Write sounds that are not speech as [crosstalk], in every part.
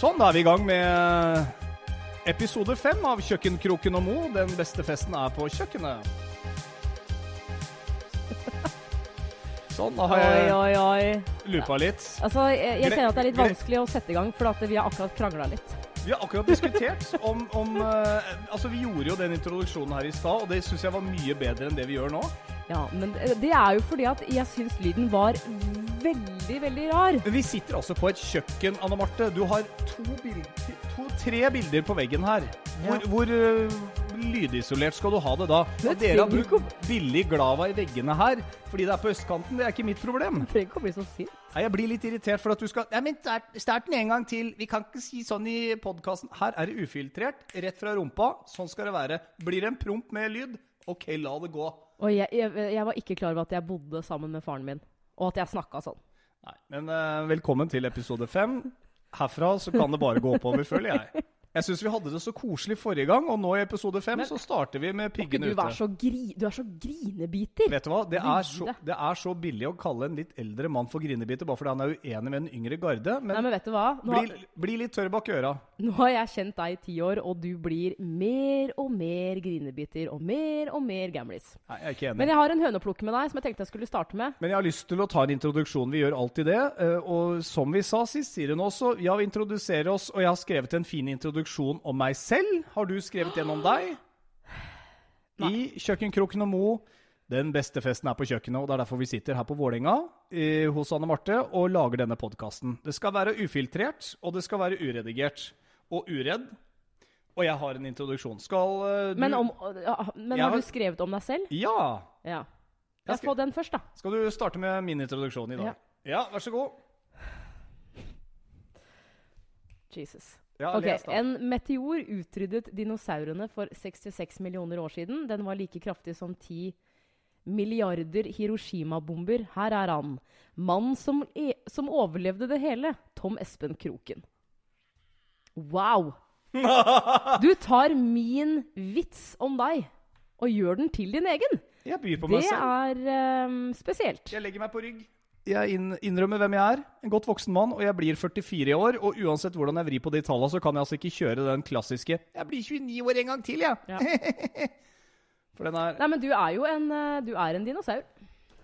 Sånn, da er vi i gang med episode fem av Kjøkkenkroken og Mo. Den beste festen er på kjøkkenet. [laughs] Sånn, da har jeg oi, oi. loopa litt. Altså, jeg, jeg kjenner at det er litt vanskelig å sette i gang, for vi har akkurat krangla litt. Vi har akkurat diskutert om, om uh, Altså, vi gjorde jo den introduksjonen her i stad, og det syns jeg var mye bedre enn det vi gjør nå. Ja, men eh, det er jo fordi at jeg syns lyden var veldig, veldig rar. Vi sitter altså på et kjøkken, Anne Marte. Du har to bilder, to, tre bilder på veggen her. Hvor, Ja. hvor øh, lydisolert skal du ha det da? Det og dere har brukt billig Glava i veggene her fordi det er på østkanten, det er ikke mitt problem. Du trenger ikke å bli så sint. Nei, Jeg blir litt irritert for at du skal Nei, men start den en gang til. Vi kan ikke si sånn i podkasten. Her er det ufiltrert, rett fra rumpa. Sånn skal det være. Blir det en promp med lyd? OK, la det gå. Og jeg, jeg, jeg var ikke klar over at jeg bodde sammen med faren min, og at jeg snakka sånn. Nei, Men uh, velkommen til episode fem. Herfra så kan det bare gå oppover, føler jeg. Jeg syns vi hadde det så koselig forrige gang, og nå i episode fem Men- så starter vi med piggene ute. gri, du er så grinebiter. Vet du hva? Det er, så, det er så billig å kalle en litt eldre mann for grinebiter bare fordi han er uenig med den yngre garde. Men, Nei, men vet du hva? Nå, bli, bli litt tørr bak øra. Nå har jeg kjent deg i ti år, og du blir mer og mer grinebiter og mer og mer gamlis. Nei, jeg er ikke enig. Men jeg har en høne å plukke med deg, som jeg tenkte jeg skulle starte med. Men jeg har lyst til å ta en introduksjon. Vi gjør alltid det. eh, Og som vi sa sist, sier hun også, ja, vi introduserer oss, og jeg har skrevet en fin introduksjon om meg selv. Har du skrevet en om deg? I Kjøkkenkroken og Mo. Den beste festen er på kjøkkenet, og det er derfor vi sitter her på Vålerenga eh, hos Anne Marte og lager denne podkasten. Det skal være ufiltrert, og det skal være uredigert. Og uredd. Og jeg har en introduksjon. Skal uh, du Men, om, ja, men har har- du skrevet om deg selv? Ja! Ja. Jeg Ja, skal- få den først, da. Skal du starte med min introduksjon i dag? Ja, vær så god. Jesus. Ja, Ok, les. En meteor utryddet dinosaurene for 66 millioner år siden. Den var like kraftig som 10 milliarder Hiroshima-bomber. Her er han. Mannen som, e som overlevde det hele. Tom Espen Kroken. Wow! [laughs] Du tar min vits om deg og gjør den til din egen. Jeg byr på meg Det selv. er um, spesielt. Jeg legger meg på rygg. Jeg innrømmer hvem jeg er. En godt voksen mann, og jeg blir 44 i år. Og uansett hvordan jeg vrir på de tallene, så kan jeg altså ikke kjøre den klassiske 'Jeg blir 29 år en gang til, jeg'. Ja. [laughs] For den er Nei, men du er jo en, eh, du er en dinosaur.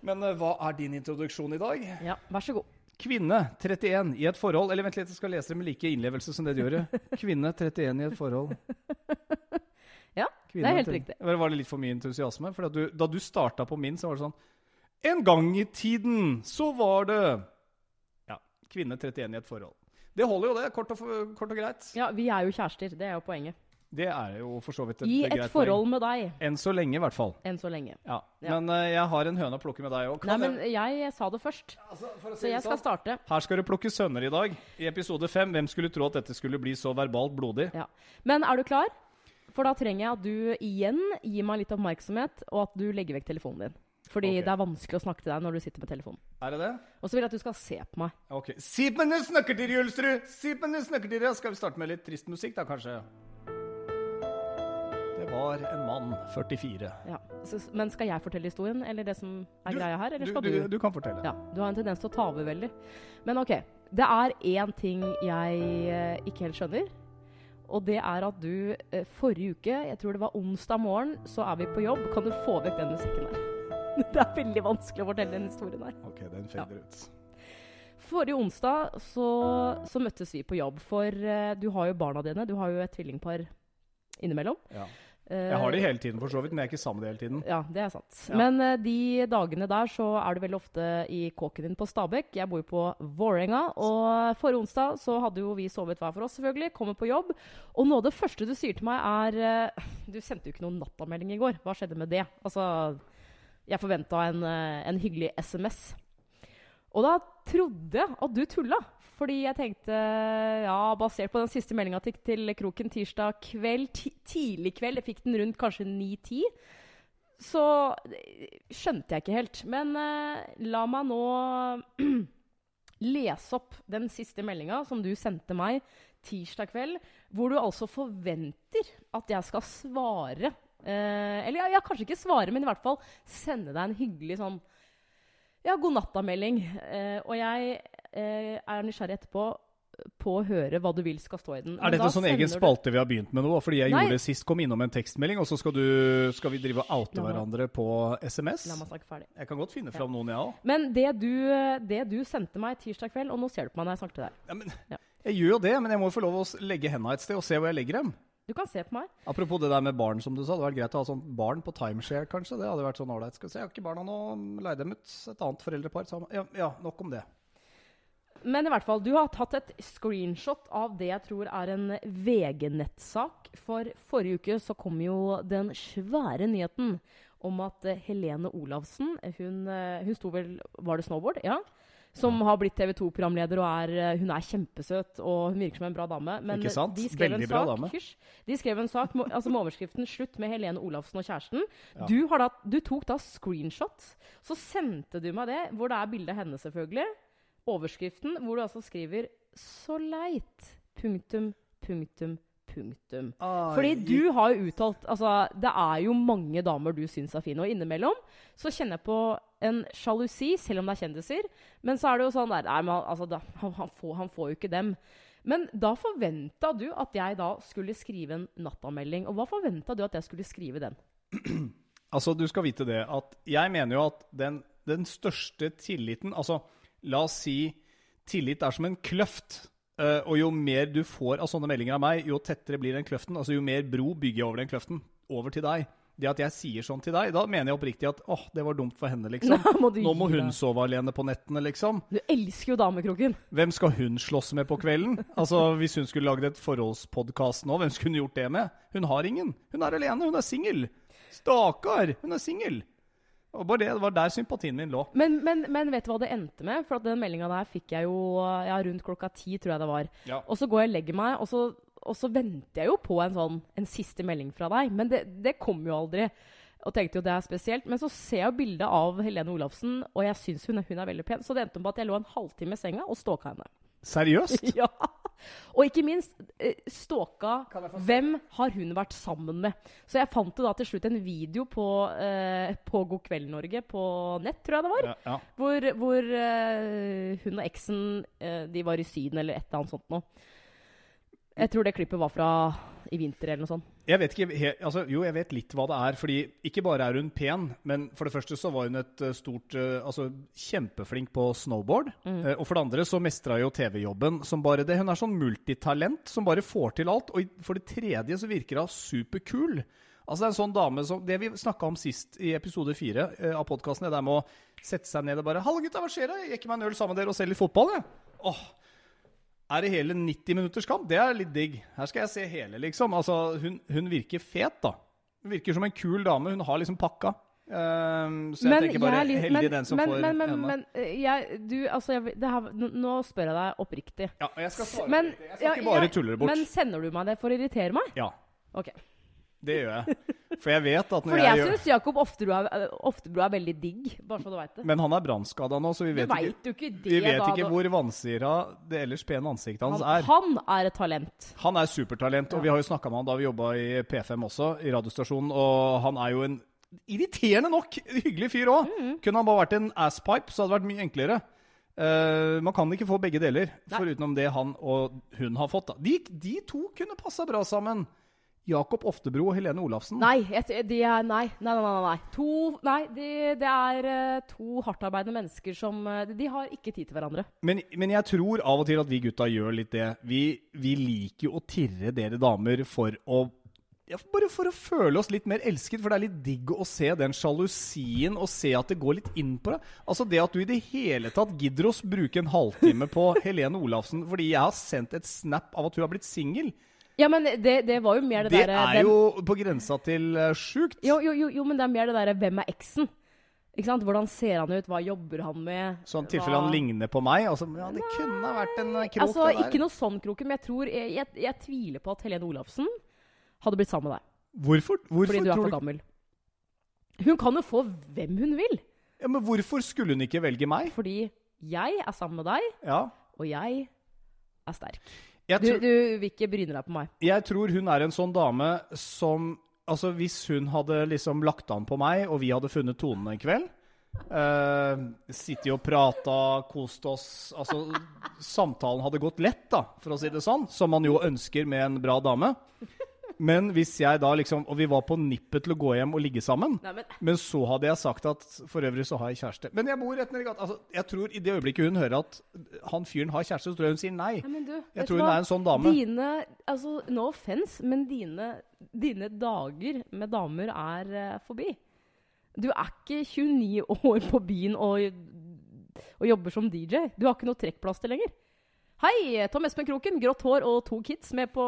Men eh, hva er din introduksjon i dag? Ja, vær så god. Kvinne 31 i et forhold Eller vent litt, jeg skal lese det med like innlevelse som det du gjorde. Kvinne 31 i et forhold. [laughs] Ja, Kvinne det er helt riktig. Var det litt for mye entusiasme? For du, da du starta på min, så var det sånn En gang i tiden så var det Ja. Kvinne 31 i et forhold. Det holder jo, det. Kort og, kort og greit. Ja, vi er jo kjærester. Det er jo poenget. Det er jo for så vidt et, I et greit forhold poeng. med deg, Enn så lenge, i hvert fall. enn så lenge. Ja. Ja. Men uh, jeg har en høne å plukke med deg òg. Nei, men jeg sa det først, Altså, så jeg skal starte. Her skal det plukkes sønner i dag. I episode fem. Hvem skulle tro at dette skulle bli så verbalt blodig? Ja. Men er du klar? For da trenger jeg at du igjen gir meg litt oppmerksomhet, og at du legger vekk telefonen din. Fordi okay. det er vanskelig å snakke til deg når du sitter med telefonen. Er det det? Og så vil jeg at du skal se på meg. Ok. Si på henne snakker til Julstrud! Si på henne snakker til Skal vi starte med litt trist musikk, da, kanskje? Var en mann, 44. Ja. Så, men skal jeg fortelle historien, eller det som er Du- greia her? Eller skal du, du? du kan fortelle. Ja, du har en tendens til å ta over veldig. Men ok, det er én ting jeg eh, ikke helt skjønner. Og det er at du eh, forrige uke, jeg tror det var onsdag morgen, så er vi på jobb. Kan du få vekk den musikken der? [laughs] Det er veldig vanskelig å fortelle den historien her. Ok, den fader ut. Forrige onsdag så, så møttes vi på jobb, for uh, du har jo barna dine. Du har jo et tvillingpar innimellom. Ja. Eh, Jeg har det hele tiden, for så vidt, men jeg er ikke sammen med det hele tiden. Ja, det er sant. Ja. Men eh, de dagene der så er du veldig ofte i kåken din på Stabekk. Jeg bor jo på Vålerenga. Og forrige onsdag så hadde jo vi sovet hver for oss, selvfølgelig. Kommer på jobb. Og noe av det første du sier til meg, er eh, Du sendte jo ikke noen nattamelding i går. Hva skjedde med det? Altså, jeg forventa en, en hyggelig SMS. Og da trodde jeg at du tulla. Fordi jeg tenkte, ja, basert på den siste meldinga til, til Kroken tirsdag kveld, ti, tidlig kveld, jeg fikk den rundt kanskje 9-10, så skjønte jeg ikke helt. Men eh, la meg nå [clears throat] lese opp den siste meldinga som du sendte meg tirsdag kveld, hvor du altså forventer at jeg skal svare. Eh, eller ja, ja, kanskje ikke svare, men i hvert fall sende deg en hyggelig sånn ja, god natta-melding. Eh, og jeg eh, er nysgjerrig etterpå. på å høre hva du vil skal stå i den. Er Men dette sånn egen spalte vi har begynt med nå? Fordi jeg Nei. gjorde det sist, kom innom en tekstmelding, og så skal, du, skal vi drive og oute hverandre på SMS? La meg snakke ferdig. Jeg kan godt finne fram noen, jeg òg. Men det du, det du sendte meg tirsdag kveld, og nå ser du på meg når jeg snakker til deg. Ja, men, Ja. jeg gjør jo det, men jeg må jo få lov å legge henda et sted og se hvor jeg legger dem. Du kan se på meg. Apropos det der med barn, som du sa. Det hadde vært greit å ha sånn barn på timeshare, kanskje. Det hadde vært sånn ålreit. Skal vi se, jeg har ikke barna nå. Leie dem ut. Et annet foreldrepar. Ja, ja, nok om det. Men i hvert fall, du har tatt et screenshot av det jeg tror er en VG-nettsak. For forrige uke så kom jo den svære nyheten om at eh, Helene Olavsen Hun, eh, hun sto vel Var det snowboard? Ja. Som har blitt TV 2-programleder og er, eh, hun er kjempesøt og hun virker som en bra dame. Men Ikke sant? de skrev Veldig en bra sak, dame. Hysj. De skrev en sak med, altså med overskriften 'Slutt med Helene Olavsen og kjæresten'. Ja. Du, har da, du tok da screenshot. Så sendte du meg det, hvor det er bilde av henne, selvfølgelig. Overskriften, hvor du altså skriver 'Så leit'. Punktum, punktum, punktum. Fordi du har jo uttalt Altså, det er jo mange damer du syns er fine, og innimellom så kjenner jeg på en sjalusi, selv om det er kjendiser. Men så er det jo sånn der Nei, men altså, da, han, han, får, han får jo ikke dem. Men da forventa du at jeg da skulle skrive en nattamelding. Og hva forventa du at jeg skulle skrive den? [clears throat] Altså, du skal vite det at jeg mener jo at den, den største tilliten Altså, la oss si tillit er som en kløft. Eh, og jo mer du får av sånne meldinger av meg, jo tettere blir den kløften. Altså, jo mer bro bygger jeg over den kløften. Over til deg. Det at jeg sier sånn til deg, da mener jeg oppriktig at åh, det var dumt for henne, liksom. [laughs] Nå må Nå må hun sove alene på nettene, liksom. Du elsker jo Damekroken. Hvem skal hun slåss med på kvelden? Altså, Hvis hun skulle lagd et forholdspodkast nå, hvem skulle hun gjort det med? Hun har ingen. Hun er alene, hun er singel. Stakkar, hun er singel. Og bare det, det var der sympatien min lå. Men, men, men vet du hva det endte med? For at den meldinga der fikk jeg jo ja, rundt klokka ti, tror jeg det var. Ja. Og så går jeg og legger meg, og så, og så venter jeg jo på en sånn en siste melding fra deg. Men det, det kom jo aldri. Og tenkte jo det er spesielt. Men så ser jeg bildet av Helene Olafsen, og jeg syns hun, hun er veldig pen. Så det endte med at jeg lå en halvtime i senga og stalka henne. Seriøst? [laughs] Ja. Og ikke minst eh, stalka? Hvem har hun vært sammen med? Så jeg fant jo da til slutt en video på, eh, på God kveld Norge på nett, tror jeg det var. Ja, ja. Hvor, hvor eh, hun og eksen eh, de var i Syden eller et eller annet sånt noe. Jeg tror det klippet var fra i vinter eller noe sånt. Jeg vet ikke, he, altså, Jo, jeg vet litt hva det er. fordi Ikke bare er hun pen, men for det første så var hun et eh, stort eh, Altså kjempeflink på snowboard. Eh, og for det andre så mestra jo TV-jobben som bare det. Hun er sånn multitalent som bare får til alt. Og for det tredje så virker hun superkul. Altså det er en sånn dame som Det vi snakka om sist i episode fire av podkasten, det der med å sette seg ned og bare 'Hallo, gutta, hva skjer? Jeg gikk meg en øl sammen med dere og ser litt fotball', jeg. Åh, er det hele 90 minutters kamp? Det er litt digg. Her skal jeg se hele, liksom. Altså, hun, hun virker fet, da. Hun virker som en kul dame. Hun har liksom pakka. Um, så jeg tenker bare jeg, heldig men- den som men, får men, men, henne. men eh, jeg, du, altså, jeg, det her, nå- spør jeg deg oppriktig. ja, og jeg skal svare Men, på. Jeg skal ja, ikke bare tulle det bort. Men sender du meg det for å irritere meg? Ja, Ok. Det gjør jeg. For jeg vet at når Fordi jeg, jeg gjør syns Jakob Oftebro er, Oftebro er veldig digg, bare så du veit det. Men han er brannskada nå, så vi vet, ikke, ikke det, vi vet da. ikke hvor vansira det ellers pene ansiktet hans han, er. han er et talent. Han er supertalent, og vi har jo snakka med han da vi jobba i P5 også, i radiostasjonen, og han er jo en irriterende nok hyggelig fyr òg. Mm. Kunne han bare vært en asspipe, så hadde det vært mye enklere. Uh, man kan ikke få begge deler, foruten det han og hun har fått. De, de to kunne passa bra sammen. Jakob Oftebro og Helene Olafsen. Nei, de er Nei, nei, nei. nei, nei. To, nei de, det er eh, to hardtarbeidende mennesker som eh, De har ikke tid til hverandre. Men, men jeg tror av og til at vi gutta gjør litt det. Vi, vi liker jo å tirre dere damer for å ja, Bare for å føle oss litt mer elsket, for det er litt digg å se den sjalusien og se at det går litt inn på deg. Altså Det at du i det hele tatt gidder å bruke en halvtime på [laughs] Helene Olafsen fordi jeg har sendt et snap av at hun har blitt singel, Ja, men det, det var jo mer det, det derre er hvem- jo på grensa til uh, sjukt. jo, jo, jo, jo, men det er mer det derre Hvem er eksen? Ikke sant? Hvordan ser han ut? Hva jobber han med? Sånn tilfelle han ligner på meg. Altså, ja, det kunne vært en eh, krok, Altså, det. Ikke noe sånn kroken, men jeg tror jeg, jeg, jeg tviler på at Helene Olafsen hadde blitt sammen med deg. Hvorfor, hvorfor Fordi du er for gammel. Hun kan jo få hvem hun vil. Ja, men hvorfor skulle hun ikke velge meg? Fordi jeg er sammen med deg, Ja. og jeg er sterk. Jeg Du, tror, du vil ikke bryne deg på meg. jeg tror hun er en sånn dame som Altså, hvis hun hadde liksom lagt an på meg, og vi hadde funnet tonen en kveld uh, Sittet og prata, kost oss Altså samtalen hadde gått lett, da, for å si det sånn, som man jo ønsker med en bra dame. Men hvis jeg da liksom Og vi var på nippet til å gå hjem og ligge sammen. Nei, men Men så hadde jeg sagt at for øvrig så har jeg kjæreste. Men jeg bor rett nedi gata. Altså, jeg tror i det øyeblikket hun hører at han fyren har kjæreste, så tror jeg hun sier nei. Nei, men du, Jeg tror hun hva? er en sånn dame. Dine, altså, no offense, men dine, dine dager med damer er uh, forbi. Du er ikke 29 år på byen og, og jobber som DJ. Du har ikke noe trekkplaster lenger. Hei, Tom Espen Kroken, grått hår og to kids med på,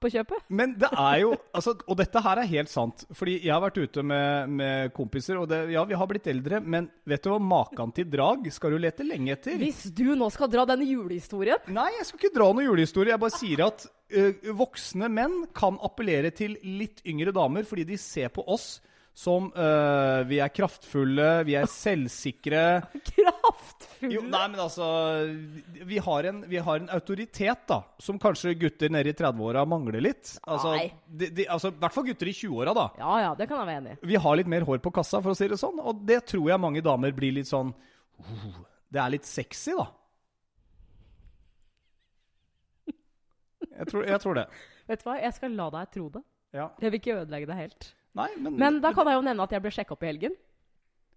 på kjøpet. Men det er jo altså, Og dette her er helt sant. Fordi jeg har vært ute med, med kompiser, og det, ja, vi har blitt eldre, men vet du hva? Maken til drag skal du lete lenge etter. Hvis du nå skal dra denne julehistorien Nei, jeg skal ikke dra noen julehistorie. Jeg bare sier at ø, voksne menn kan appellere til litt yngre damer fordi de ser på oss som uh, vi er kraftfulle, vi er selvsikre. [laughs] Kraftfulle Jo, nei, men altså vi har, en, vi har en autoritet, da, som kanskje gutter nede i 30-åra mangler litt. Altså, Nei. de, de, altså, I hvert fall gutter i 20-åra, da. Ja ja, det kan jeg være enig i. Vi har litt mer hår på kassa, for å si det sånn. Og det tror jeg mange damer blir litt sånn «Oh, Det er litt sexy, da. Jeg tror, jeg tror det. Vet du hva, jeg skal la deg tro det. Ja. Jeg vil ikke ødelegge det helt. Nei, men, Men da kan jeg jo nevne at jeg ble sjekka opp i helgen.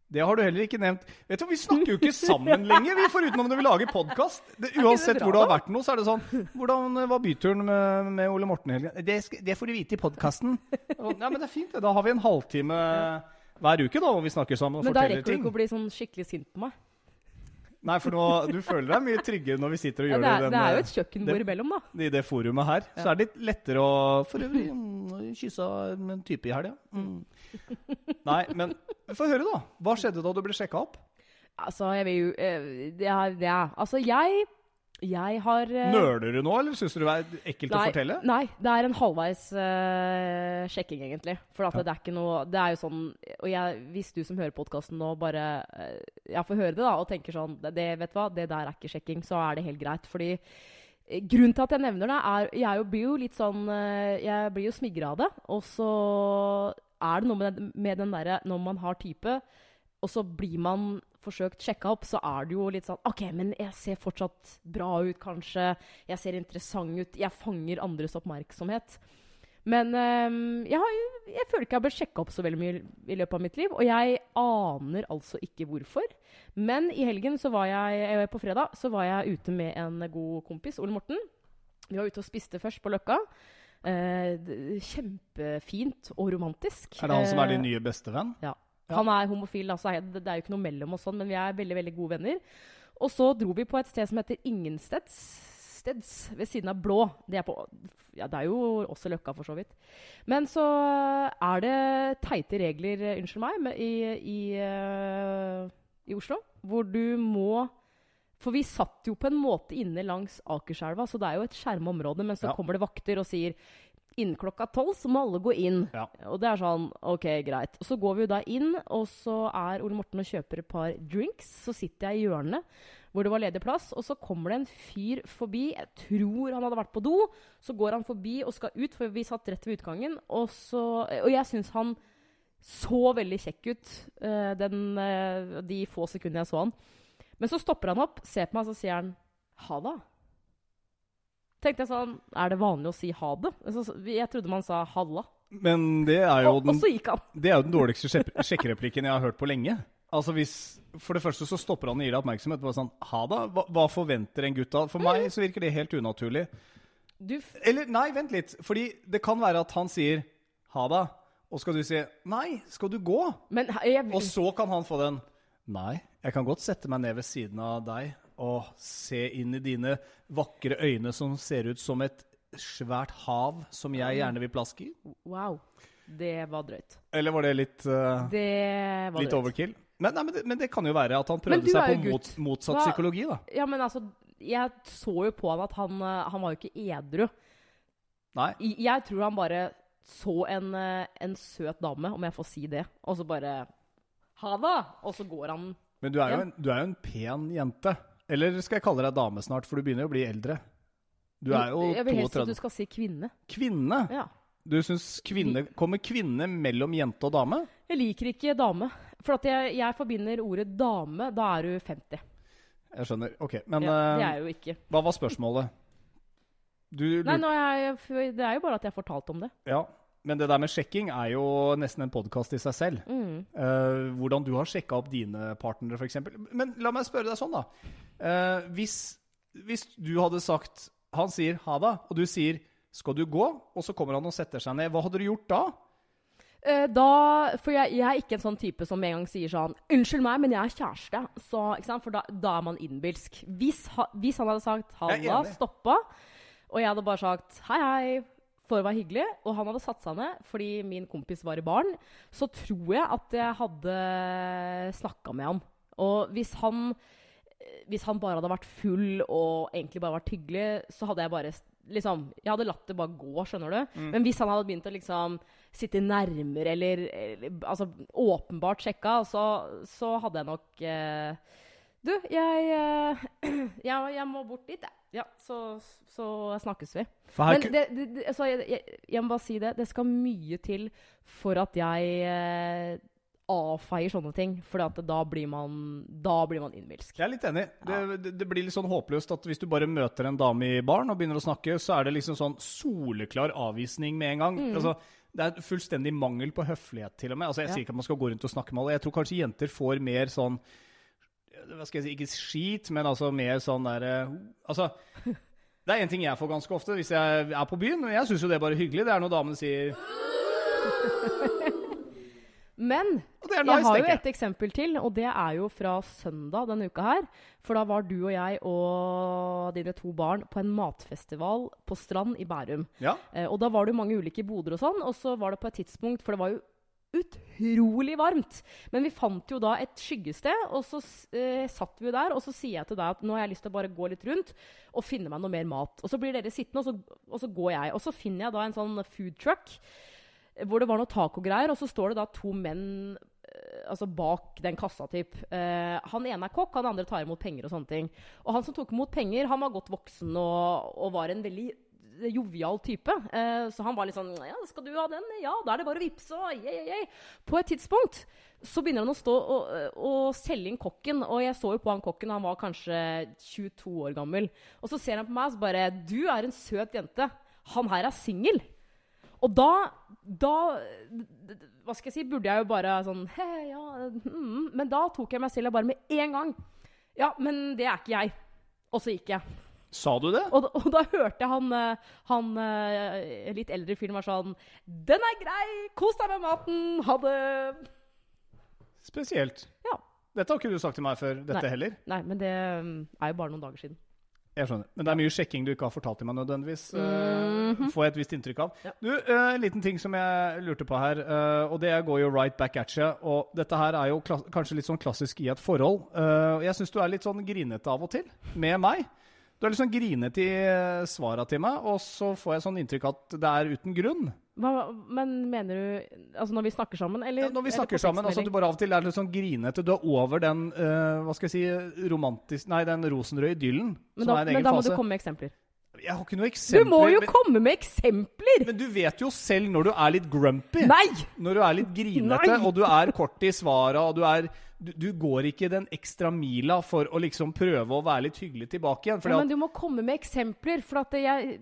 det har du heller ikke nevnt. Vet du, Vi snakker jo ikke sammen [laughs] lenger, vi foruten om når vi lager podkast. Uansett hvor du har vært nå, så er det sånn Hvordan var byturen med, med Ole Morten i helgen? Det, det får du vite i podkasten. [laughs] Ja, men det er fint, det. Da har vi en halvtime hver uke da, hvor vi snakker sammen og Men da rekker du ikke å bli sånn skikkelig sint på meg. Nei, for nå, du føler deg mye tryggere når vi sitter og Ja, gjør det, er, det, i det er jo et kjøkkenbord imellom, da. i det forumet her. Så er det litt lettere å For øvrig mm, kyssa en type i helga. Mm. Nei, men få høre, da. Hva skjedde da du ble sjekka opp? Altså, jeg vil jo eh, det er, det er, Altså, jeg Jeg har uh, Nøler du nå, eller syns du det er ekkelt å fortelle? Nei, det er en halvveis uh, sjekking, egentlig. For at det er ikke noe Det er jo sånn Og jeg, hvis du som hører podkasten nå, bare uh, Jeg får høre det, da, og tenker sånn det, det, Vet du hva, det der er ikke sjekking, så er det helt greit. Fordi Grunnen til at jeg nevner det, er Jeg blir jo litt sånn Jeg blir jo smigra av det. Og så er det noe med, den- med den derre Når man har type, og så blir man forsøkt sjekka opp, så er det jo litt sånn OK, men jeg ser fortsatt bra ut, kanskje. Jeg ser interessant ut. Jeg fanger andres oppmerksomhet. Men ehm, jeg, har, jeg føler ikke jeg har blitt sjekka opp så veldig mye i løpet av mitt liv. Og jeg aner altså ikke hvorfor. Men i helgen, så var jeg, eh, på fredag, så var jeg ute med en god kompis, Ole Morten. Vi var ute og spiste først på Løkka. Eh, kjempefint og romantisk. Er det han som er din Eh, nye bestevenn? ja. Ja. Han er homofil, altså. Det er jo ikke noe mellom oss sånn, men vi er veldig veldig gode venner. Og så dro vi på et sted som heter Ingensteds. Steds, ved siden av Blå. Det er, på, ja, det er jo også Løkka, for så vidt. Men så er det teite regler, eh, unnskyld meg, med, i, i, uh, i Oslo. Hvor du må For vi satt jo på en måte inne langs Akerselva, så det er jo et skjerma område. Men så Ja. kommer det vakter og sier innen klokka tolv så må alle gå inn. Ja. Og det er sånn, ok, greit. Og så går vi jo da inn, og så er Ole Morten og kjøper et par drinks. Så sitter jeg i hjørnet hvor det var ledig plass, og så kommer det en fyr forbi. Jeg tror han hadde vært på do. Så går han forbi og skal ut, for vi satt rett ved utgangen. Og, så, og jeg syns han så veldig kjekk ut uh, den, uh, de få sekundene jeg så han. Men så stopper han opp, ser på meg, og så sier han ha det. Tenkte jeg sånn, Er det vanlig å si ha det? Jeg trodde man sa halla. Men det er jo den, det er jo den dårligste sjekkereplikken jeg har hørt på lenge. Altså hvis, For det første så stopper han og gir deg oppmerksomhet. Bare sånn, ha da, hva, hva forventer en gutt da? For meg så virker det helt unaturlig. Eller nei, vent litt. Fordi det kan være at han sier ha det, og skal du si nei, skal du gå? men jeg, Og så kan han få den Nei, jeg kan godt sette meg ned ved siden av deg og se inn i dine vakre øyne som ser ut som et svært hav som jeg gjerne vil plaske i. Wow. Det var drøyt. Eller var det litt, uh, Det var litt drøyt. overkill? Men, nei, men, det, men det kan jo være at han prøvde seg på mot, motsatt Hva- psykologi, da. Ja, men altså, jeg så jo på han at han, eh, han var jo ikke edru. Nei. Jeg tror han bare så en, eh, en søt dame, om jeg får si det, og så bare Ha det! Og så går han Men du er, jo en, du er jo en pen jente. Eller skal jeg kalle deg dame snart, for du begynner jo å bli eldre. Du er jo 32. Jeg vil helst at du skal si kvinne. Kvinne? Ja. Du syns kvinne Kommer kvinne mellom jente og dame? Jeg liker ikke dame. For at jeg, jeg forbinder ordet dame, da er du 50. Jeg skjønner. Ok, men Ja, det eh, er jo ikke. hva var spørsmålet? Du Nei, jeg, det er jo bare at jeg fortalte om det. Ja, men det der med sjekking er jo nesten en podkast i seg selv. Mm. Uh, hvordan du har sjekka opp dine partnere, f.eks. Men la meg spørre deg sånn, da. Uh, hvis, hvis du hadde sagt Han sier ha det, og du sier skal du gå? Og så kommer han og setter seg ned. Hva hadde du gjort da? Eh, da, for jeg, jeg er ikke en sånn type som en gang sier sånn 'Unnskyld meg, men jeg er kjæreste.' Så? For da, da er man innbilsk. Hvis, ha, hvis han hadde sagt 'halla, stoppa', og jeg hadde bare sagt 'hei, hei' for å være hyggelig, og han hadde satt seg ned fordi min kompis var i baren, så tror jeg at jeg hadde snakka med han. Og hvis han hvis han bare hadde vært full og egentlig bare vært hyggelig, så hadde jeg bare liksom, Jeg hadde latt det bare gå, skjønner du. Men hvis han hadde begynt å liksom sitte nærmere eller, eller altså åpenbart sjekka, så, så hadde jeg nok eh, Du, jeg, eh, [clears throat] jeg Jeg må bort dit, jeg. Ja, så, så snakkes vi. Men det, det, det, altså, jeg, jeg, jeg må bare si det. Det skal mye til for at jeg eh, avfeier sånne ting. For da blir man, da blir man innbilsk. jeg er litt enig. Det, det, det blir litt sånn håpløst at hvis du bare møter en dame i baren og begynner å snakke, så er det liksom sånn soleklar avvisning med en gang. Mm. Altså, det er fullstendig mangel på høflighet, til og med. Altså, jeg Ja. sier ikke at man skal gå rundt og snakke med alle. Jeg tror kanskje jenter får mer sånn Hva skal jeg si Ikke skit, men altså mer sånn derre Altså det er en ting jeg får ganske ofte hvis jeg er på byen. og Jeg syns jo det er bare hyggelig. Det er når damene sier Men nice, jeg har jo et eksempel til, og det er jo fra søndag denne uka her. For da var du og jeg og dine to barn på en matfestival på Strand i Bærum. Ja. Eh, og da var det jo mange ulike boder og sånn, og så var det på et tidspunkt For det var jo utrolig varmt. Men vi fant jo da et skyggested, og så eh, satt vi der. Og så sier jeg til deg at nå har jeg lyst til å bare gå litt rundt og finne meg noe mer mat. Og så blir dere sittende, og så, og så går jeg. Og så finner jeg da en sånn food truck eh, hvor det var noe tacogreier, og så står det da to menn eh, altså bak den kassa, typ. Eh, han ene er kokk, han andre tar imot penger og sånne ting. Og han som tok imot penger, han var godt voksen og, og var en veldig jovial type. Eh, så han var litt sånn Ja, skal du ha den? Ja, da er det bare å vippse. Og yeah, yeah. På et tidspunkt så begynner han å stå og, og selge inn kokken. Og jeg så jo på han kokken, han var kanskje 22 år gammel. Og så ser han på meg og så bare Du er en søt jente. Han her er singel. Og da, da Hva skal jeg si? Burde jeg jo bare sånn He, ja, mm. Men da tok jeg meg selv bare med en gang Ja, men det er ikke jeg. Og så gikk jeg. Sa du det? Og, og da hørte jeg han, eh, han eh, litt eldre fyren var sånn 'Den er grei! Kos deg med maten! Ha det!' Spesielt. Ja. Dette har ikke du sagt til meg før, dette Nei. heller. Nei, men det mm, er jo bare noen dager siden. Jeg skjønner. Men det er mye sjekking du ikke har fortalt til meg nødvendigvis. Mm -hmm. får jeg et visst inntrykk av. Ja. Du, eh, En liten ting som jeg lurte på her, eh, og det går jo right back at you. Og dette her er jo kanskje litt sånn klassisk i et forhold. Eh, jeg syns du er litt sånn grinete av og til med meg. Du er litt sånn grinete i eh, svara til meg, og så får jeg sånn inntrykk at det er uten grunn. Hva, men mener du Altså når vi snakker sammen, eller? Ja, når vi snakker sammen, altså du bare av og til er litt sånn grinete. Du er over den uh, hva skal jeg si, romantisk... Nei, den rosenrøde idyllen. Men som da, er en egen men da må fase. du komme med eksempler. Jeg har ikke noe Du må jo men- komme med eksempler! Men du vet jo selv når du er litt grumpy, Nei! når du er litt grinete, Nei! og du er kort i svara, og du er du, du går ikke den ekstra mila for å liksom prøve å være litt hyggelig tilbake igjen. Ja, men du må komme med eksempler, for at jeg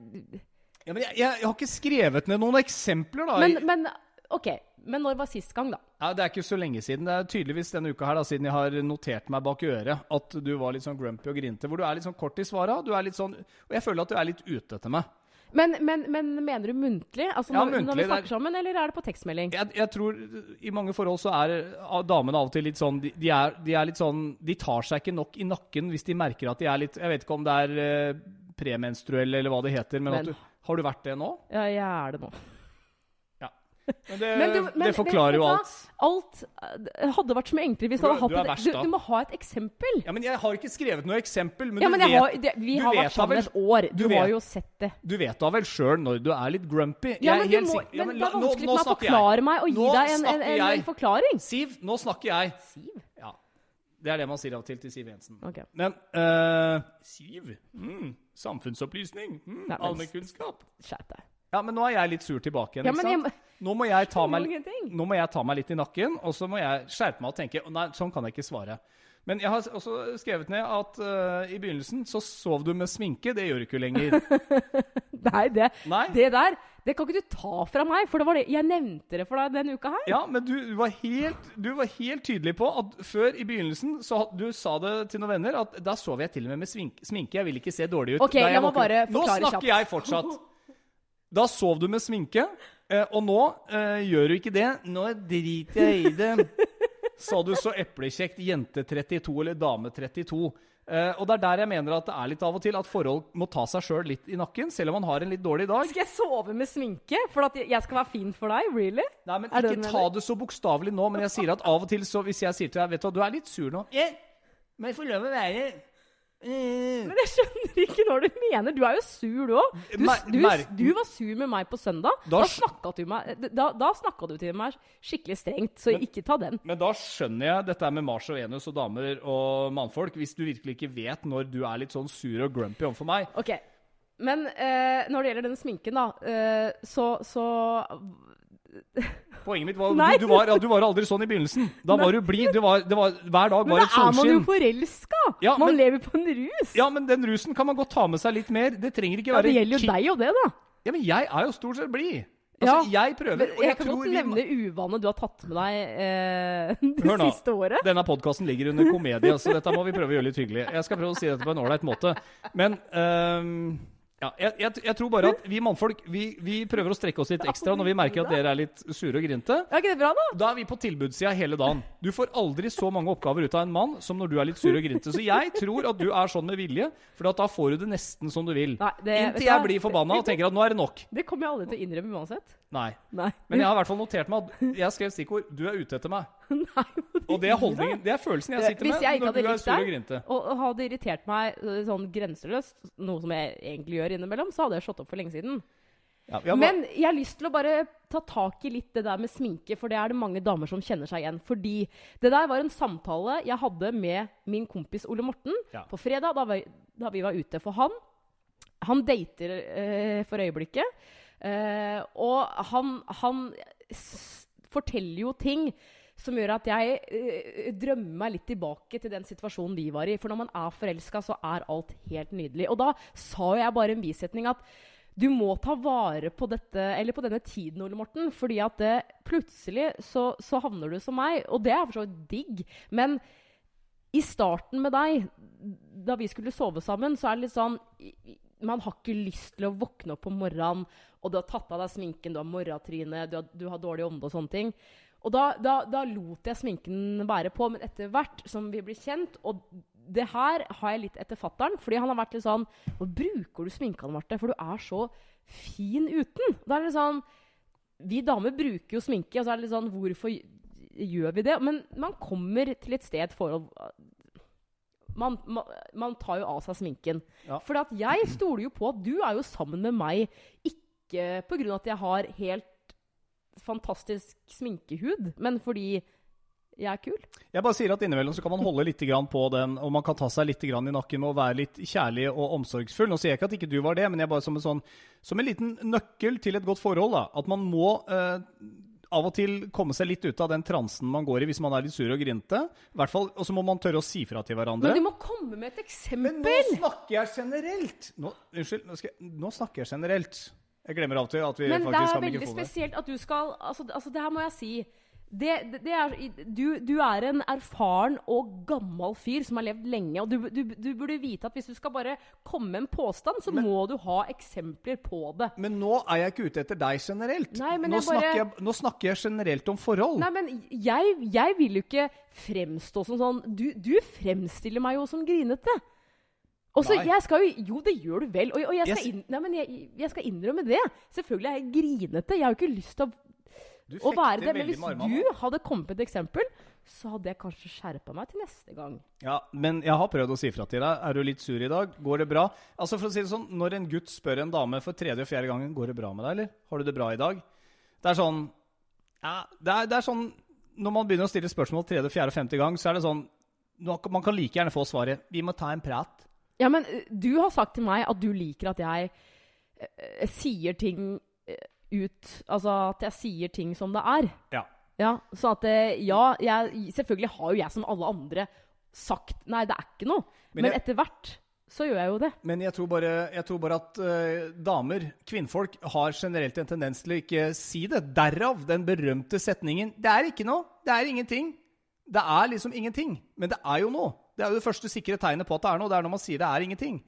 ja, men jeg, jeg, jeg har ikke skrevet ned noen eksempler, da. Men, men OK. Men når var sist gang, da? ja, det er ikke så lenge siden. Det er tydeligvis denne uka her, da, siden jeg har notert meg bak øret at du var litt sånn grumpy og grinte. Hvor du er litt sånn kort i svara. Du er litt sånn, og jeg føler at du er litt ute etter meg. Men, men, men mener du muntlig? Altså Ja, når, når vi er- snakker sammen, eller er det på tekstmelding? Jeg, jeg tror I mange forhold så er ah, damene av og til litt sånn de, de, er, de er litt sånn De tar seg ikke nok i nakken hvis de merker at de er litt Jeg vet ikke om det er eh, premenstruelle eller hva det heter, men, Men- du, har du vært det nå? Ja, jeg er det nå. Men det, Men du- men det forklarer vet jo alt. Alt eh, hadde vært så mye enklere hvis Du hadde hatt er verst, du, du må ha et eksempel. Ja, men Jeg har ikke skrevet noe eksempel, men, Ja, du, vet, har, det, vi har vet vært sammen et år. Du, du har jo sett det. du vet da vel sjøl når du er litt grumpy. Ja, men, helt må, ja, det er vanskelig for meg å forklare meg og gi Nå deg en, en, en, en forklaring. Siv, nå snakker jeg. Siv? Ja. Det er det man sier av og til til Siv Jensen. Okay. Men uh, Siv? Mm, samfunnsopplysning? Mm, Allmennkunnskap? Skjerp deg. Ja, men nå er jeg litt sur tilbake igjen. Ja, ikke sant? Nå må meg nå må jeg ta meg litt i nakken, og så må jeg skjerpe meg og tenke Nei, sånn kan jeg ikke svare. Men jeg har også skrevet ned at uh, i begynnelsen så sov du med sminke. Det gjør du ikke lenger. [laughs] Nei, det, Nei? det der det kan ikke du ta fra meg, for det var det, jeg nevnte det for deg denne uka her. Ja, men du var helt, du var helt tydelig på at før i begynnelsen så du sa det til noen venner at da sov jeg til og med med sminke. Jeg vil ikke se dårlig ut. Ok, la meg bare forklare kjapt. Nå snakker jeg fortsatt. [laughs] Da sov du med sminke, eh, og nå eh, gjør du ikke det. Nå driter jeg i det. [laughs] Sa du så eplekjekt jente 32 eller dame 32. Uh, og det er der jeg mener at det er litt av og til at forhold må ta seg sjøl litt i nakken, selv om man har en litt dårlig dag. Skal jeg sove med sminke for at jeg skal være fin for deg? Really? Nei, men Er Ikke det ta det så bokstavelig nå, men jeg sier at av og til så hvis jeg sier til deg Vet du hva, du er litt sur nå. Jeg får lov å være Eh. Men jeg skjønner ikke når du mener. Du er jo sur, du òg. Du, du, du var sur med meg på søndag. Da Da, du, meg, da, da snakka du til meg skikkelig strengt, så ikke ta den. Men da skjønner jeg dette med Mars og Venus og damer og mannfolk, hvis du virkelig ikke vet når du er litt sånn sur og grumpy overfor meg. Ok, Men eh, når det gjelder den sminken, da, eh, så, så Poenget mitt var Nei. du, du, var, ja, du var aldri sånn i begynnelsen. Da var du blid. Det var, det var, hver dag Men da et er man jo solskinn. forelska! Ja, man men- lever på en rus. Ja, men den rusen kan man godt ta med seg litt mer. Det trenger ikke Ja, være det gjelder jo deg og det, da. Ja, men jeg er jo stort sett blid. Altså, jeg prøver, og jeg jeg kan tror godt vi nevne uvanet du har tatt med deg eh, [laughs] det Hør nå. siste året. Denne podkasten ligger under komedie, så dette må vi prøve å gjøre litt hyggelig. Jeg skal prøve å si dette på en ålreit måte. Men øhm, ja, jeg, jeg, jeg tror bare at vi mannfolk vi, vi prøver å strekke oss litt ekstra når vi merker at dere er litt sure og grinte. Er ikke det bra, da? Da er vi på tilbudssida hele dagen. Du får aldri så mange oppgaver ut av en mann som når du er litt sur og grinte. Så jeg tror at du er sånn med vilje, for da får du det nesten som du vil. Nei, det- Inntil jeg blir forbanna og tenker at nå er det nok. Det kommer jeg aldri til å innrømme uansett. Nei. Nei. Men jeg har i hvert fall notert meg at jeg skrev stikkord 'du er ute etter meg'. [laughs] Og det er holdningen, det er følelsen jeg sitter Hvis med jeg ikke når hadde du er likt sur og deg, grinte. og, og hadde irritert meg øh, sånn grenseløst, noe som jeg egentlig gjør innimellom, så hadde jeg slått opp for lenge siden. Ja, jeg må- Men jeg har lyst til å bare ta tak i litt det der med sminke, for det er det mange damer som kjenner seg igjen. Fordi det der var en samtale jeg hadde med min kompis Ole Morten Ja. på fredag, da vi, da vi var ute. For han, han dater eh, for øyeblikket. Eh, og han, han forteller jo ting som gjør at jeg eh, drømmer meg litt tilbake til den situasjonen vi var i. For når man er forelska, så er alt helt nydelig. Og da sa jeg bare en bisetning at du må ta vare på dette, på denne tiden, Ole Morten. fordi at det, plutselig så, så havner du som meg. Og det er for så vidt digg. Men i starten med deg, da vi skulle sove sammen, så er det litt sånn Man har ikke lyst til å våkne opp om morgenen, og du har tatt av deg sminken, du har morratryne, du, har- du har dårlig ånde og sånne ting. Og da, da, da lot jeg sminken være på, men etter hvert som vi blir kjent Og det her har jeg litt etter fattern, fordi han har vært litt sånn Hvor bruker du sminka, Marte? For du er så fin uten. Da er det sånn Vi damer bruker jo sminke, og så er det litt sånn Hvorfor gjør vi det? Men man kommer til et sted forhold man, man, man tar jo av seg sminken. Ja. For jeg stoler jo på at du er jo sammen med meg ikke pga. at jeg har helt fantastisk sminkehud, men fordi jeg er kul. Jeg bare sier at innimellom så kan man holde litt på den, og man kan ta seg litt i nakken med å være litt kjærlig og omsorgsfull. Nå sier jeg ikke at ikke du var det, men jeg bare som en, sånn, som en liten nøkkel til et godt forhold. da, At man må eh, av og til komme seg litt ut av den transen man går i hvis man er litt sur og grinte. I hvert fall, Og så må man tørre å si fra til hverandre. Men du må komme med et eksempel! Men nå snakker jeg generelt! Nå, unnskyld, nå, skal jeg, nå snakker jeg generelt. Jeg glemmer av og til at vi Men det er veldig spesielt at du skal Altså, altså det her må jeg si. Det, det, det er, du, du er en erfaren og gammel fyr som har levd lenge. Og du, du, du burde vite at hvis du skal bare komme med en påstand, så må du ha eksempler på det. Men nå er jeg ikke ute etter deg generelt. Nei, nå, jeg bare- snakker jeg, nå snakker jeg generelt om forhold. Nei, men jeg, jeg vil jo ikke fremstå som sånn Du, du fremstiller meg jo som grinete. Også, jeg skal jo Jo, det gjør du vel. Og, og jeg, skal inn, nei, men jeg, jeg skal innrømme det. Selvfølgelig er jeg grinete. Jeg har jo ikke lyst til å å være det. Men hvis du hadde kommet med et eksempel, så hadde jeg kanskje skjerpa meg til neste gang. Ja, men jeg har prøvd å si fra til deg. Er du litt sur i dag? Går det bra? Altså for å si det sånn, Når en gutt spør en dame for tredje og fjerde gangen går det bra med deg, eller har du det bra i dag, det er sånn ja, det, er, det er sånn Når man begynner å stille spørsmål tredje, fjerde og femte gang, så er det sånn Man kan like gjerne få svaret 'Vi må ta en prat'. Ja, men du har sagt til meg at du liker at jeg sier ting ut Altså at jeg sier ting som det er. Ja. Ja, så at eh, Ja, jeg, selvfølgelig har jo jeg som alle andre sagt Nei, det er ikke noe. Men Men, jeg- etter hvert så gjør jeg jo det. Men jeg tror bare, jeg tror bare at uh, damer, kvinnfolk, har generelt en tendens til å ikke si det. Derav den berømte setningen 'Det er ikke noe. Det er ingenting'. Det er liksom ingenting. Men det er jo noe. Det er jo det første sikre tegnet på at det er noe. Det er når man sier det er ingenting.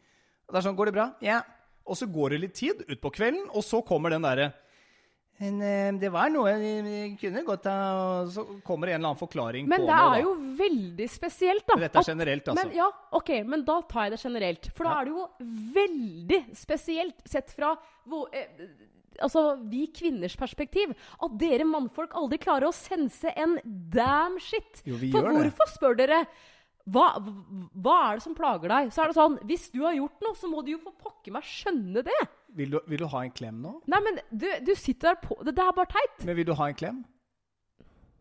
Det er sånn, Går det bra? Ja. Og så går det litt tid utpå kvelden, og så kommer den derre men eh, det var noe vi kunne godt ha Og så kommer det en eller annen forklaring Men på det noe. er jo veldig spesielt, da. Dette er generelt, altså. Men, ja, ok, men da tar jeg det generelt. For da Ja. er det jo veldig spesielt sett fra hvor, eh, altså, vi kvinners perspektiv at dere mannfolk aldri klarer å sense en damn shit. Jo, vi For gjør det. hvorfor spør dere hva, hva er det som plager deg? Så er det sånn Hvis du har gjort noe, så må du jo for pokker meg skjønne det. Vil, du, vil du ha en klem nå? Nei, men du, du sitter der på Det, det er bare teit. Men vil du ha en klem?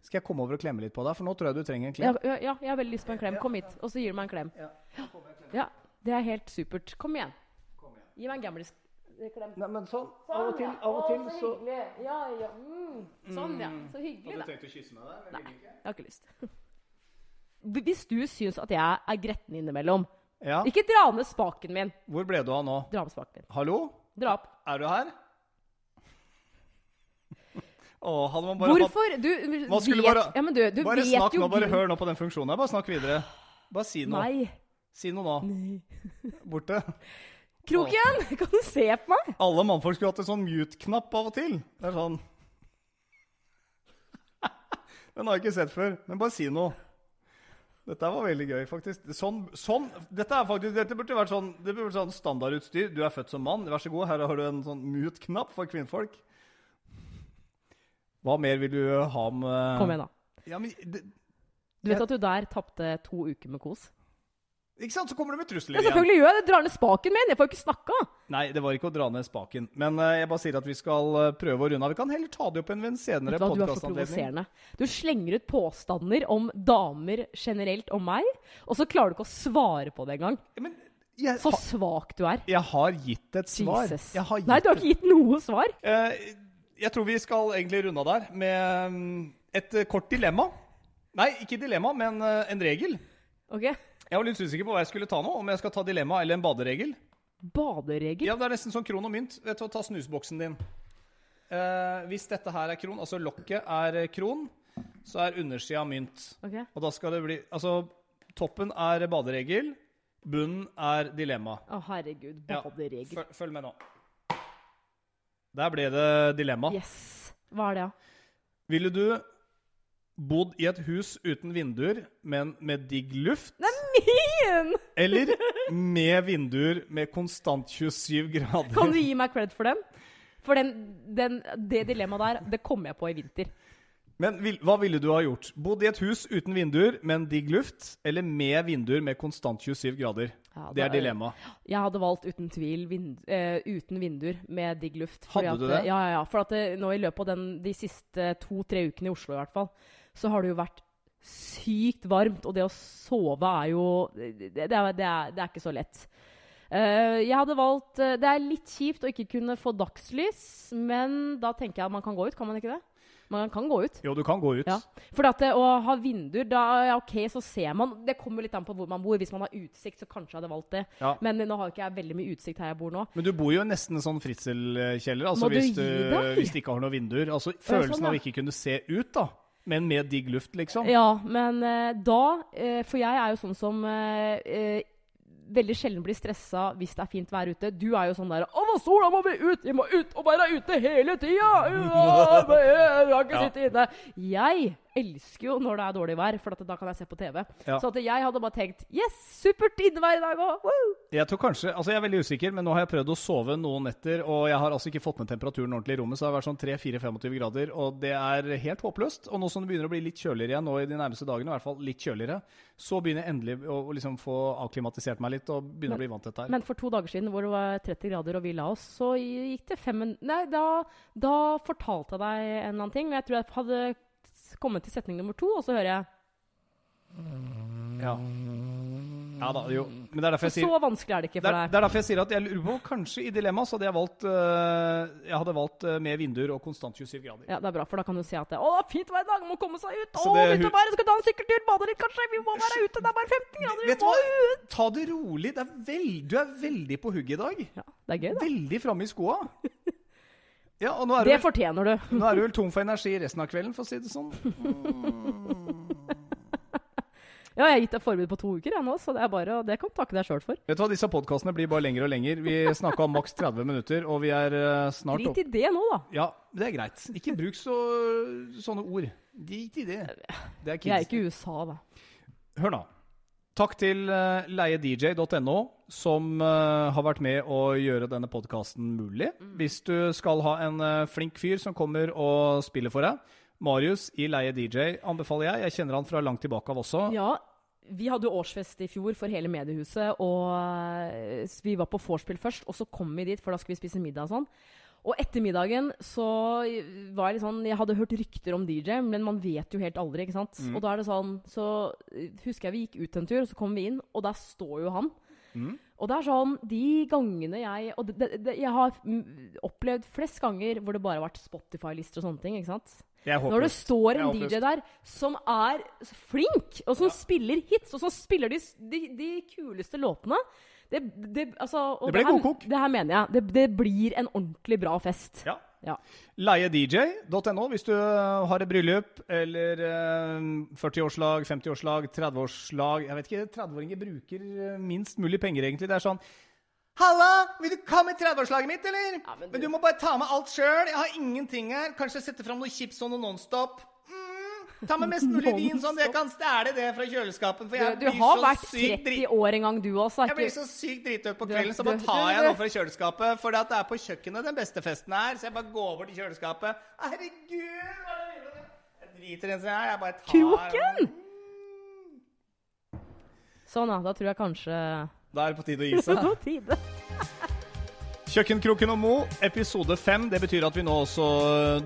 Skal jeg komme over og klemme litt på deg? For nå tror jeg du trenger en klem. ja, ja, jeg har veldig lyst på en klem. Kom hit. Og så gir du meg en klem. Ja, det er helt supert. Kom igjen. Kom igjen. Gi meg en gamlis-klem. Nei, men sånn. Sånn, til, Å, så hyggelig. Ja, ja. Mm. Sånn, ja. Så hyggelig, da. tenkt å kysse meg der? Nei, jeg har ikke lyst. [laughs] Hvis du syns at jeg er gretten innimellom Ja. Ikke dra ned spaken min. Hvor ble du av nå? Dra opp spaken min. Hallo? Dra opp. Er du her? Å, hadde man bare Hvorfor? Du Man vet bare- Ja, men du, du Bare vet snakk jo nå. Bare hør nå på den funksjonen. her. Bare snakk videre. Bare si noe. Nei. Si noe nå. Borte. Kroken, kan du se på meg? Alle mannfolk skulle hatt en sånn mute-knapp av og til. Det er sånn [laughs] Den har jeg ikke sett før. Men bare si noe. Dette var veldig gøy, faktisk. Sånn, sånn, dette, faktisk, dette burde vært sånn, det burde vært sånn standardutstyr. Du er født som mann. Vær så god, her har du en sånn mute-knapp for kvinnfolk. Hva mer vil du ha med Kom igjen, da. Ja, men, det, Du vet at du der tapte to uker med kos? Ikke sant? Så kommer du med trusler igjen. Ja, selvfølgelig gjør jeg det. Drar ned spaken min. Jeg får jo ikke snakka. Nei, det var ikke å dra ned spaken. Men uh, jeg bare sier at vi skal uh, prøve å runde av. Vi kan heller ta det opp en ved en senere Vet du du er podkastanledning. Slenger ut påstander om damer generelt om meg, og så klarer du ikke å svare på det engang. Men jeg, Så svak du er. jeg har gitt et svar. Jesus. Gitt Nei, du har ikke gitt noe svar. Uh, jeg tror vi skal egentlig runde av der med um, et kort dilemma. Nei, ikke dilemma, men en regel. Ok? Jeg var litt usikker på hva jeg skulle ta nå. Om jeg skal ta dilemma eller en baderegel. Baderegel? Ja, Det er nesten sånn kron og mynt. Vet du hva, Ta snusboksen din. Eh, hvis dette her er kron, altså lokket er kron, så er undersida mynt. Ok. Og da skal det bli Altså, toppen er baderegel, bunnen er dilemma. Å, herregud. Ja, Baderegel. Følg, følg med nå. Der ble det dilemma. Yes. Hva er det, da? Ville du bodd i et hus uten vinduer, men med digg luft? Min! Eller med vinduer med konstant 27 grader? Kan du gi meg cred for den? For den, den, det dilemmaet der, det kom jeg på i vinter. Men vil, hva ville du ha gjort? Bodd i et hus uten vinduer, men digg luft? Eller med vinduer med konstant 27 grader? Ja, Det er dilemmaet. Jeg hadde valgt uten tvil vind, uh, uten vinduer med digg luft. Hadde du det? Ja, ja, ja. For at det, nå i løpet av den, de siste to-tre ukene i Oslo i hvert fall, så har det jo vært sykt varmt. Og det å sove er jo Det, det, er, det, er, det er ikke så lett. Uh, jeg hadde valgt uh, Det er litt kjipt å ikke kunne få dagslys, men da tenker jeg at man kan gå ut. Kan man ikke det? Man kan gå ut. Jo, du kan gå ut. Ja. For at det, å ha vinduer, da ja, ok, så ser man Det kommer litt an på hvor man bor. Hvis man har utsikt, så kanskje jeg hadde valgt det. Ja. Men nå har ikke jeg veldig mye utsikt her jeg bor nå. Men du bor jo nesten en sånn fritzelkjeller, altså hvis, du hvis, du, ikke har noen vinduer. Altså sånn, Følelsen ja. av ikke kunne se ut, da. Men med digg luft, liksom. Ja, men eh, da eh, For jeg er jo sånn som eh, eh, veldig sjelden blir stressa hvis det er fint vær ute. Du er jo sånn der 'Å, nå sola må vi ut! Vi må ut og være ute hele tida!' Ja, Jeg har ikke sitte inne. Jeg elsker jo når det er dårlig vær, for da kan jeg se på TV. Ja. Så at jeg hadde bare tenkt 'Yes, supert innevær i dag òg!' Jeg tror kanskje, altså jeg er veldig usikker, men nå har jeg prøvd å sove noen netter, og jeg har altså ikke fått ned temperaturen ordentlig i rommet, så det har vært sånn 3-4-25 grader, og det er helt håpløst. Og nå som det begynner å bli litt kjøligere igjen nå i de nærmeste dagene, i hvert fall litt kjøligere, så begynner jeg endelig å, liksom få avklimatisert meg litt og begynne å bli vant til dette her. Men for to dager siden hvor det var 30 grader og vi la oss, så gikk det fem Nei, da, da fortalte jeg deg en eller annen ting. Men jeg tror jeg hadde kommet til setning nummer to, og så hører jeg Ja. Ja da, jo. Men det er derfor jeg sier Så vanskelig er det ikke det for er, deg. det er derfor jeg sier at jeg lurer på Kanskje i dilemma så hadde jeg valgt øh, Jeg hadde valgt øh, med vinduer og konstant 27 grader. Ja, det er bra, for da kan du si at det, Å, fint vær i dag, må komme seg ut! Å, Så det- vet du hva, jeg skal ta en sykkeltur, bade litt, kanskje! Vi må være ute, det er bare 15 grader! Vi Vet du må hva? ut! Ta det rolig. Det er vel, du er veldig på hugget i dag. Ja, det er gøy, da. Veldig framme i skoa. Ja, er, Det vel, fortjener du. [laughs] nå er du vel tom for energi resten av kvelden, for å si det sånn. [laughs] Ja, jeg har gitt deg forbud på to uker, jeg nå, så det er bare, det kan du takke deg sjøl for. Vet du hva, Disse podkastene blir bare lengre og lengre. Vi snakka om maks 30 minutter, og vi er øh, snart. Drit i det nå, da. Ja, det er greit. Ikke bruk så, sånne ord. Drit i det. Det er Vi er ikke i USA, da. Hør nå. Takk til uh, leiedj.no, som eh, har vært med å gjøre denne podkasten mulig. Hvis du skal ha en eh, flink fyr som kommer og spiller for deg, Marius i Leie DJ anbefaler jeg. Jeg kjenner han fra langt tilbake av også. Ja, vi hadde årsfest i fjor for hele mediehuset, og eh, vi var på vorspiel først, og så kom vi dit, for da skulle vi spise middag og sånn. Og etter middagen så var jeg litt sånn Jeg hadde hørt rykter om DJ, men man vet jo helt aldri, ikke sant. Og da er det sånn Så eh, husker jeg vi gikk ut en tur, og så kom vi inn, og der står jo han. Og det er sånn De gangene jeg Og det, det, det, jeg har mm, opplevd flest ganger hvor det bare har vært Spotify-lister og sånne ting, ikke sant. Når det står en DJ der som er flink, og som spiller hits, og som spiller de, de, de kuleste låtene det, det, altså, Det ble her- godkok. Det her mener jeg. Det, det blir en ordentlig bra fest. Ja. Ja. Leiedj.no hvis du eh, har et bryllup eller eh, 40-årslag, 50-årslag, 30-årslag Jeg vet ikke, 30-åringer bruker eh, minst mulig penger, egentlig. Det er sånn Halla! Vil du komme i 30-årslaget mitt, eller? Ja, men men, du- du må bare ta med alt sjøl. Jeg har ingenting her. Kanskje sette fram noe chips og noe Nonstop. Ta med mest mulig vin, sånn at jeg kan stjele det fra kjøleskapet. For Du, jeg du blir har så vært sykt 30 år en gang, du også. Ikke? Jeg blir så sykt dritøl på kvelden, så bare tar jeg noe fra kjøleskapet. For det er på kjøkkenet den beste festen er. Så jeg bare går bort til kjøleskapet. Herregud, hva er det? Jeg driter i den som jeg er. Jeg bare tar Kroken! Sånn, ja. Da tror jeg kanskje Da er det på tide å gi seg. [laughs] På tide. Kjøkkenkroken og Mo, episode fem. Det betyr at vi nå også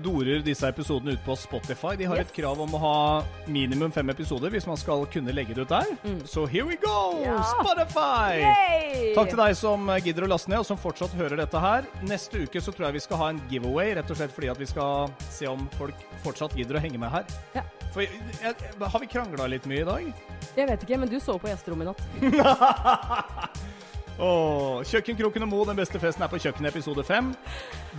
dorer disse episodene ut på Spotify. De har Yes. et krav om å ha minimum fem episoder hvis man skal kunne legge det ut der. Så here we go! Mm. Ja. Spotify! Yay! Takk til deg som gidder å laste ned, og som fortsatt hører dette her. Neste uke så tror jeg vi skal ha en giveaway, rett og slett fordi at vi skal se om folk fortsatt gidder å henge med her. Ja. For jeg, jeg, Har vi krangla litt mye i dag? Jeg vet ikke, men du sov på gjesterommet i natt. [laughs] Kjøkkenkroken og Mo, den beste festen er på kjøkkenet, episode fem.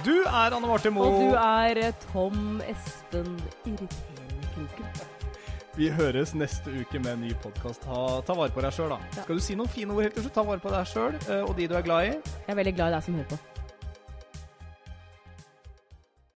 Du er Anne Marte Mo. Og du er eh, Tom Espen Irriterende Kroken. Vi høres neste uke med en ny podkast. Ta vare på deg sjøl, da. Ja. Skal du si noen fine ord helt til slutt? Ta vare på deg sjøl og de du er glad i. Jeg er veldig glad i deg som hører på.